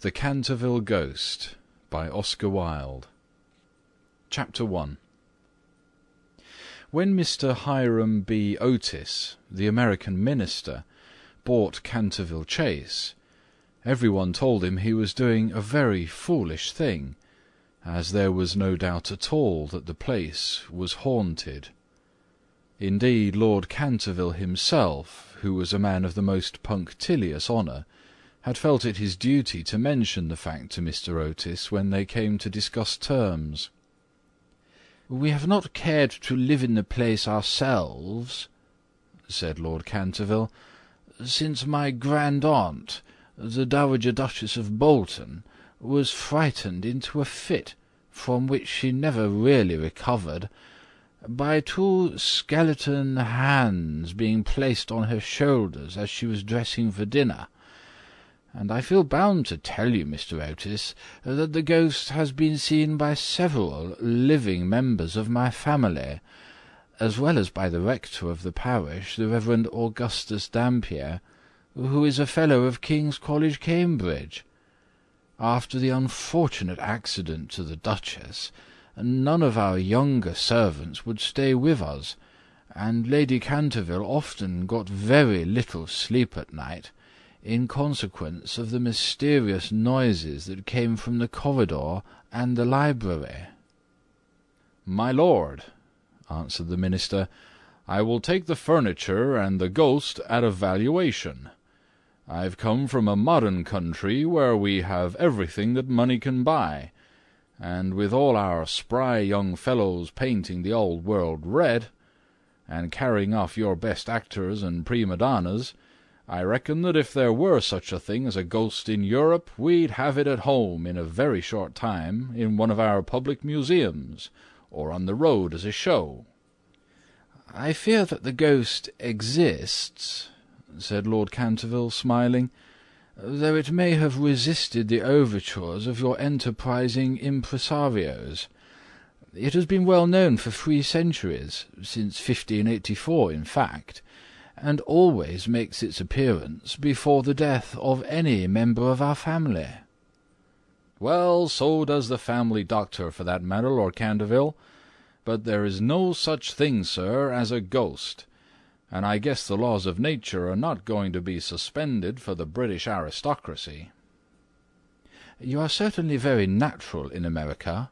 THE CANTERVILLE GHOST by Oscar Wilde CHAPTER I When Mr. Hiram B. Otis, the American minister, bought Canterville Chase, everyone told him he was doing a very foolish thing, as there was no doubt at all that the place was haunted. Indeed, Lord Canterville himself, who was a man of the most punctilious honour, had felt it his duty to mention the fact to Mr. Otis when they came to discuss terms. "We have not cared to live in the place ourselves," said Lord Canterville, "since my grand aunt, the Dowager Duchess of Bolton, was frightened into a fit, from which she never really recovered, by two skeleton hands being placed on her shoulders as she was dressing for dinner and I feel bound to tell you, Mr. Otis, that the ghost has been seen by several living members of my family, as well as by the rector of the parish, the Reverend Augustus Dampier, who is a fellow of King's College, Cambridge. After the unfortunate accident to the Duchess, none of our younger servants would stay with us, and Lady Canterville often got very little sleep at night in consequence of the mysterious noises that came from the corridor and the library." "My lord," answered the minister, "I will take the furniture and the ghost at a valuation. I've come from a modern country where we have everything that money can buy, and with all our spry young fellows painting the old world red, and carrying off your best actors and prima donnas, I reckon that if there were such a thing as a ghost in Europe, we'd have it at home in a very short time in one of our public museums, or on the road as a show." "I fear that the ghost exists," said Lord Canterville, smiling, "though it may have resisted the overtures of your enterprising impresarios. It has been well known for three centuries, since 1584 in fact and always makes its appearance before the death of any member of our family." "Well, so does the family doctor, for that matter, Lord Canterville. But there is no such thing, sir, as a ghost, and I guess the laws of nature are not going to be suspended for the British aristocracy." "You are certainly very natural in America,"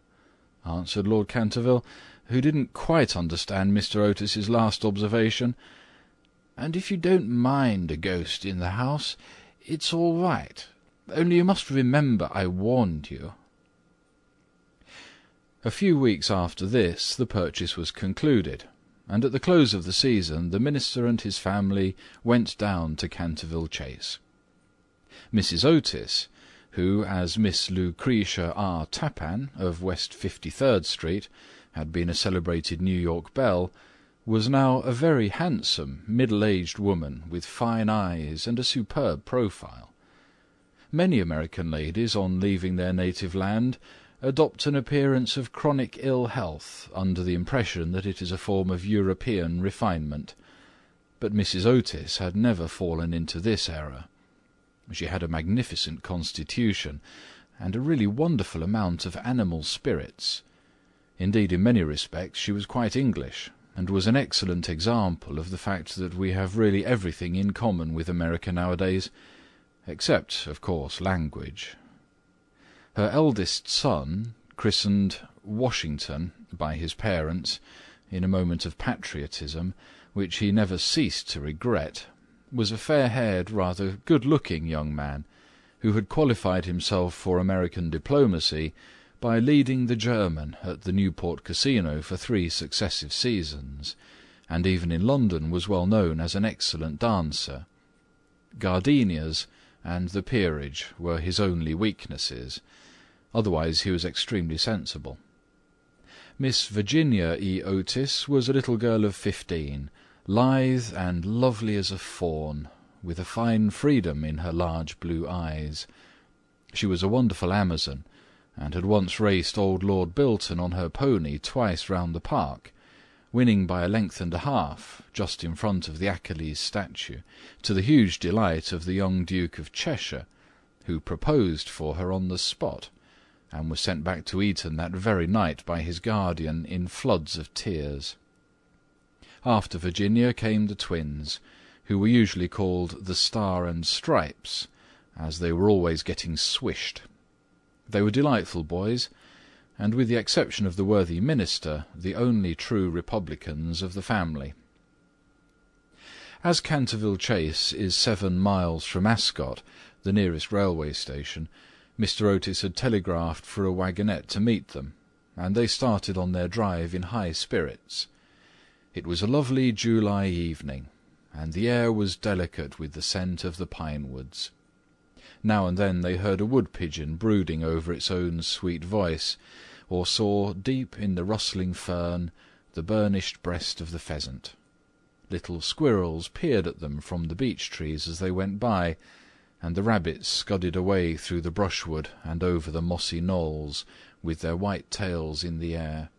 answered Lord Canterville, who didn't quite understand Mr. Otis's last observation and if you don't mind a ghost in the house, it's all right. Only you must remember I warned you." A few weeks after this the purchase was concluded, and at the close of the season the minister and his family went down to Canterville Chase. Mrs. Otis, who, as Miss Lucretia R. Tappan, of West Fifty third Street, had been a celebrated New York belle was now a very handsome, middle-aged woman with fine eyes and a superb profile. Many American ladies, on leaving their native land, adopt an appearance of chronic ill health under the impression that it is a form of European refinement; but Mrs. Otis had never fallen into this error. She had a magnificent constitution, and a really wonderful amount of animal spirits. Indeed, in many respects she was quite English and was an excellent example of the fact that we have really everything in common with America nowadays, except, of course, language. Her eldest son, christened Washington by his parents, in a moment of patriotism, which he never ceased to regret, was a fair-haired, rather good-looking young man, who had qualified himself for American diplomacy by leading the German at the Newport Casino for three successive seasons, and even in London was well known as an excellent dancer. Gardenias and the peerage were his only weaknesses; otherwise he was extremely sensible. Miss Virginia E. Otis was a little girl of fifteen, lithe and lovely as a fawn, with a fine freedom in her large blue eyes. She was a wonderful Amazon and had once raced old Lord Bilton on her pony twice round the park, winning by a length and a half, just in front of the Achilles statue, to the huge delight of the young Duke of Cheshire, who proposed for her on the spot, and was sent back to Eton that very night by his guardian in floods of tears. After Virginia came the twins, who were usually called the Star and Stripes, as they were always getting swished. They were delightful boys, and with the exception of the worthy minister, the only true republicans of the family. As Canterville Chase is seven miles from Ascot, the nearest railway station, Mr. Otis had telegraphed for a wagonette to meet them, and they started on their drive in high spirits. It was a lovely July evening, and the air was delicate with the scent of the pine woods. Now and then they heard a wood pigeon brooding over its own sweet voice, or saw, deep in the rustling fern, the burnished breast of the pheasant. Little squirrels peered at them from the beech trees as they went by, and the rabbits scudded away through the brushwood and over the mossy knolls, with their white tails in the air.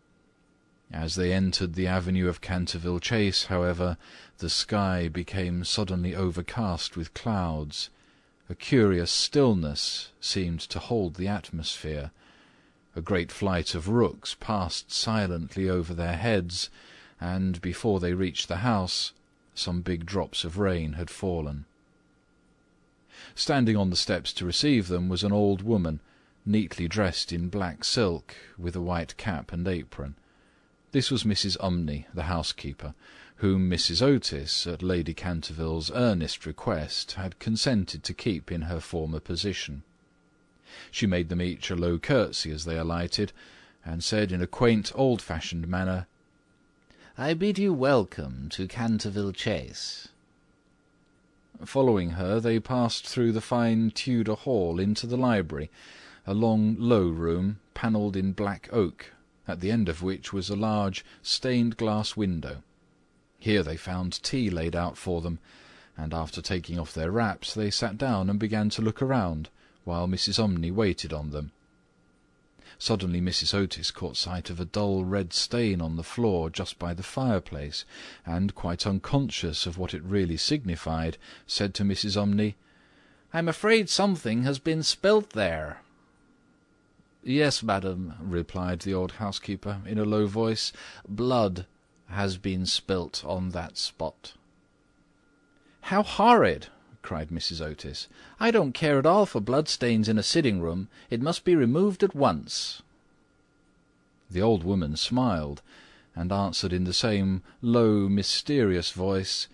As they entered the avenue of Canterville Chase, however, the sky became suddenly overcast with clouds. A curious stillness seemed to hold the atmosphere. A great flight of rooks passed silently over their heads, and before they reached the house some big drops of rain had fallen. Standing on the steps to receive them was an old woman, neatly dressed in black silk, with a white cap and apron. This was Mrs. Umney, the housekeeper, whom Mrs. Otis, at Lady Canterville's earnest request, had consented to keep in her former position. She made them each a low curtsey as they alighted, and said in a quaint old-fashioned manner, I bid you welcome to Canterville Chase. Following her, they passed through the fine Tudor hall into the library, a long low room panelled in black oak, at the end of which was a large stained glass window. Here they found tea laid out for them, and after taking off their wraps they sat down and began to look around, while Mrs. Umney waited on them. Suddenly Mrs. Otis caught sight of a dull red stain on the floor just by the fireplace, and, quite unconscious of what it really signified, said to Mrs. Umney, "I'm afraid something has been spilt there." "Yes, madam," replied the old housekeeper, in a low voice, "blood has been spilt on that spot." "How horrid!" cried Mrs. Otis. "I don't care at all for bloodstains in a sitting room. It must be removed at once." The old woman smiled, and answered in the same low, mysterious voice,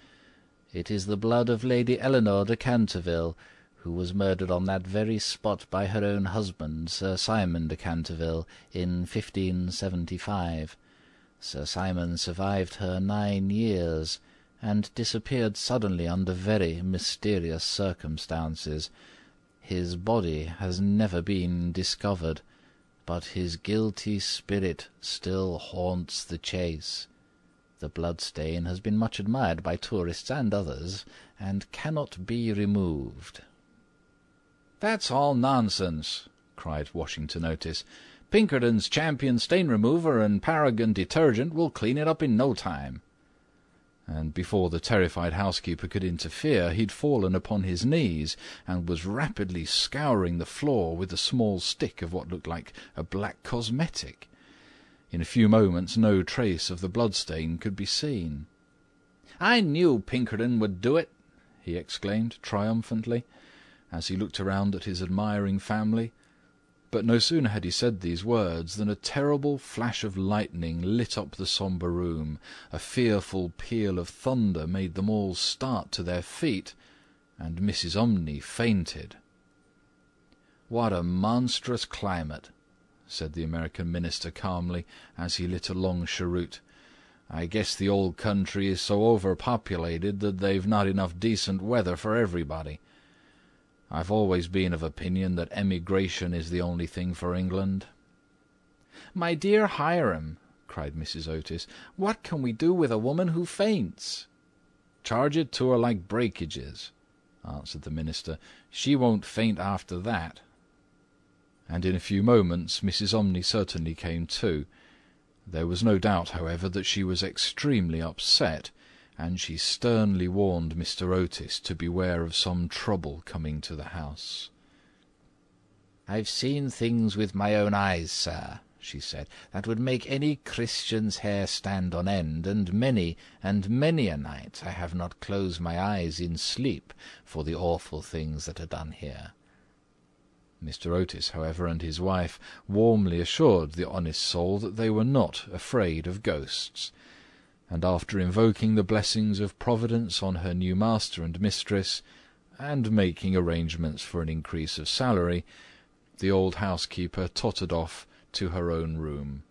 "It is the blood of Lady Eleanore de Canterville, who was murdered on that very spot by her own husband, Sir Simon de Canterville, in 1575. Sir Simon survived her nine years and disappeared suddenly under very mysterious circumstances. His body has never been discovered, but his guilty spirit still haunts the chase. The bloodstain has been much admired by tourists and others, and cannot be removed." "That's all nonsense!" cried Washington Otis. "Pinkerton's Champion Stain Remover and Paragon Detergent will clean it up in no time and before the terrified housekeeper could interfere he had fallen upon his knees and was rapidly scouring the floor with a small stick of what looked like a black cosmetic. In a few moments no trace of the bloodstain could be seen. "I knew Pinkerton would do it!" he exclaimed triumphantly, as he looked around at his admiring family. But no sooner had he said these words than a terrible flash of lightning lit up the sombre room, a fearful peal of thunder made them all start to their feet, and Mrs. Umney fainted. "What a monstrous climate!" said the American minister calmly, as he lit a long cheroot. "I guess the old country is so overpopulated that they've not enough decent weather for everybody. I've always been of opinion that emigration is the only thing for England." "My dear Hiram," cried Mrs. Otis, "what can we do with a woman who faints?" "Charge it to her like breakages," answered the minister. "She won't faint after that." And in a few moments Mrs. Umney certainly came to. There was no doubt, however, that she was extremely upset and she sternly warned Mr. Otis to beware of some trouble coming to the house. "I've seen things with my own eyes, sir," she said, "that would make any Christian's hair stand on end, and many and many a night I have not closed my eyes in sleep for the awful things that are done here." Mr. Otis, however, and his wife warmly assured the honest soul that they were not afraid of ghosts; and after invoking the blessings of Providence on her new master and mistress, and making arrangements for an increase of salary, the old housekeeper tottered off to her own room.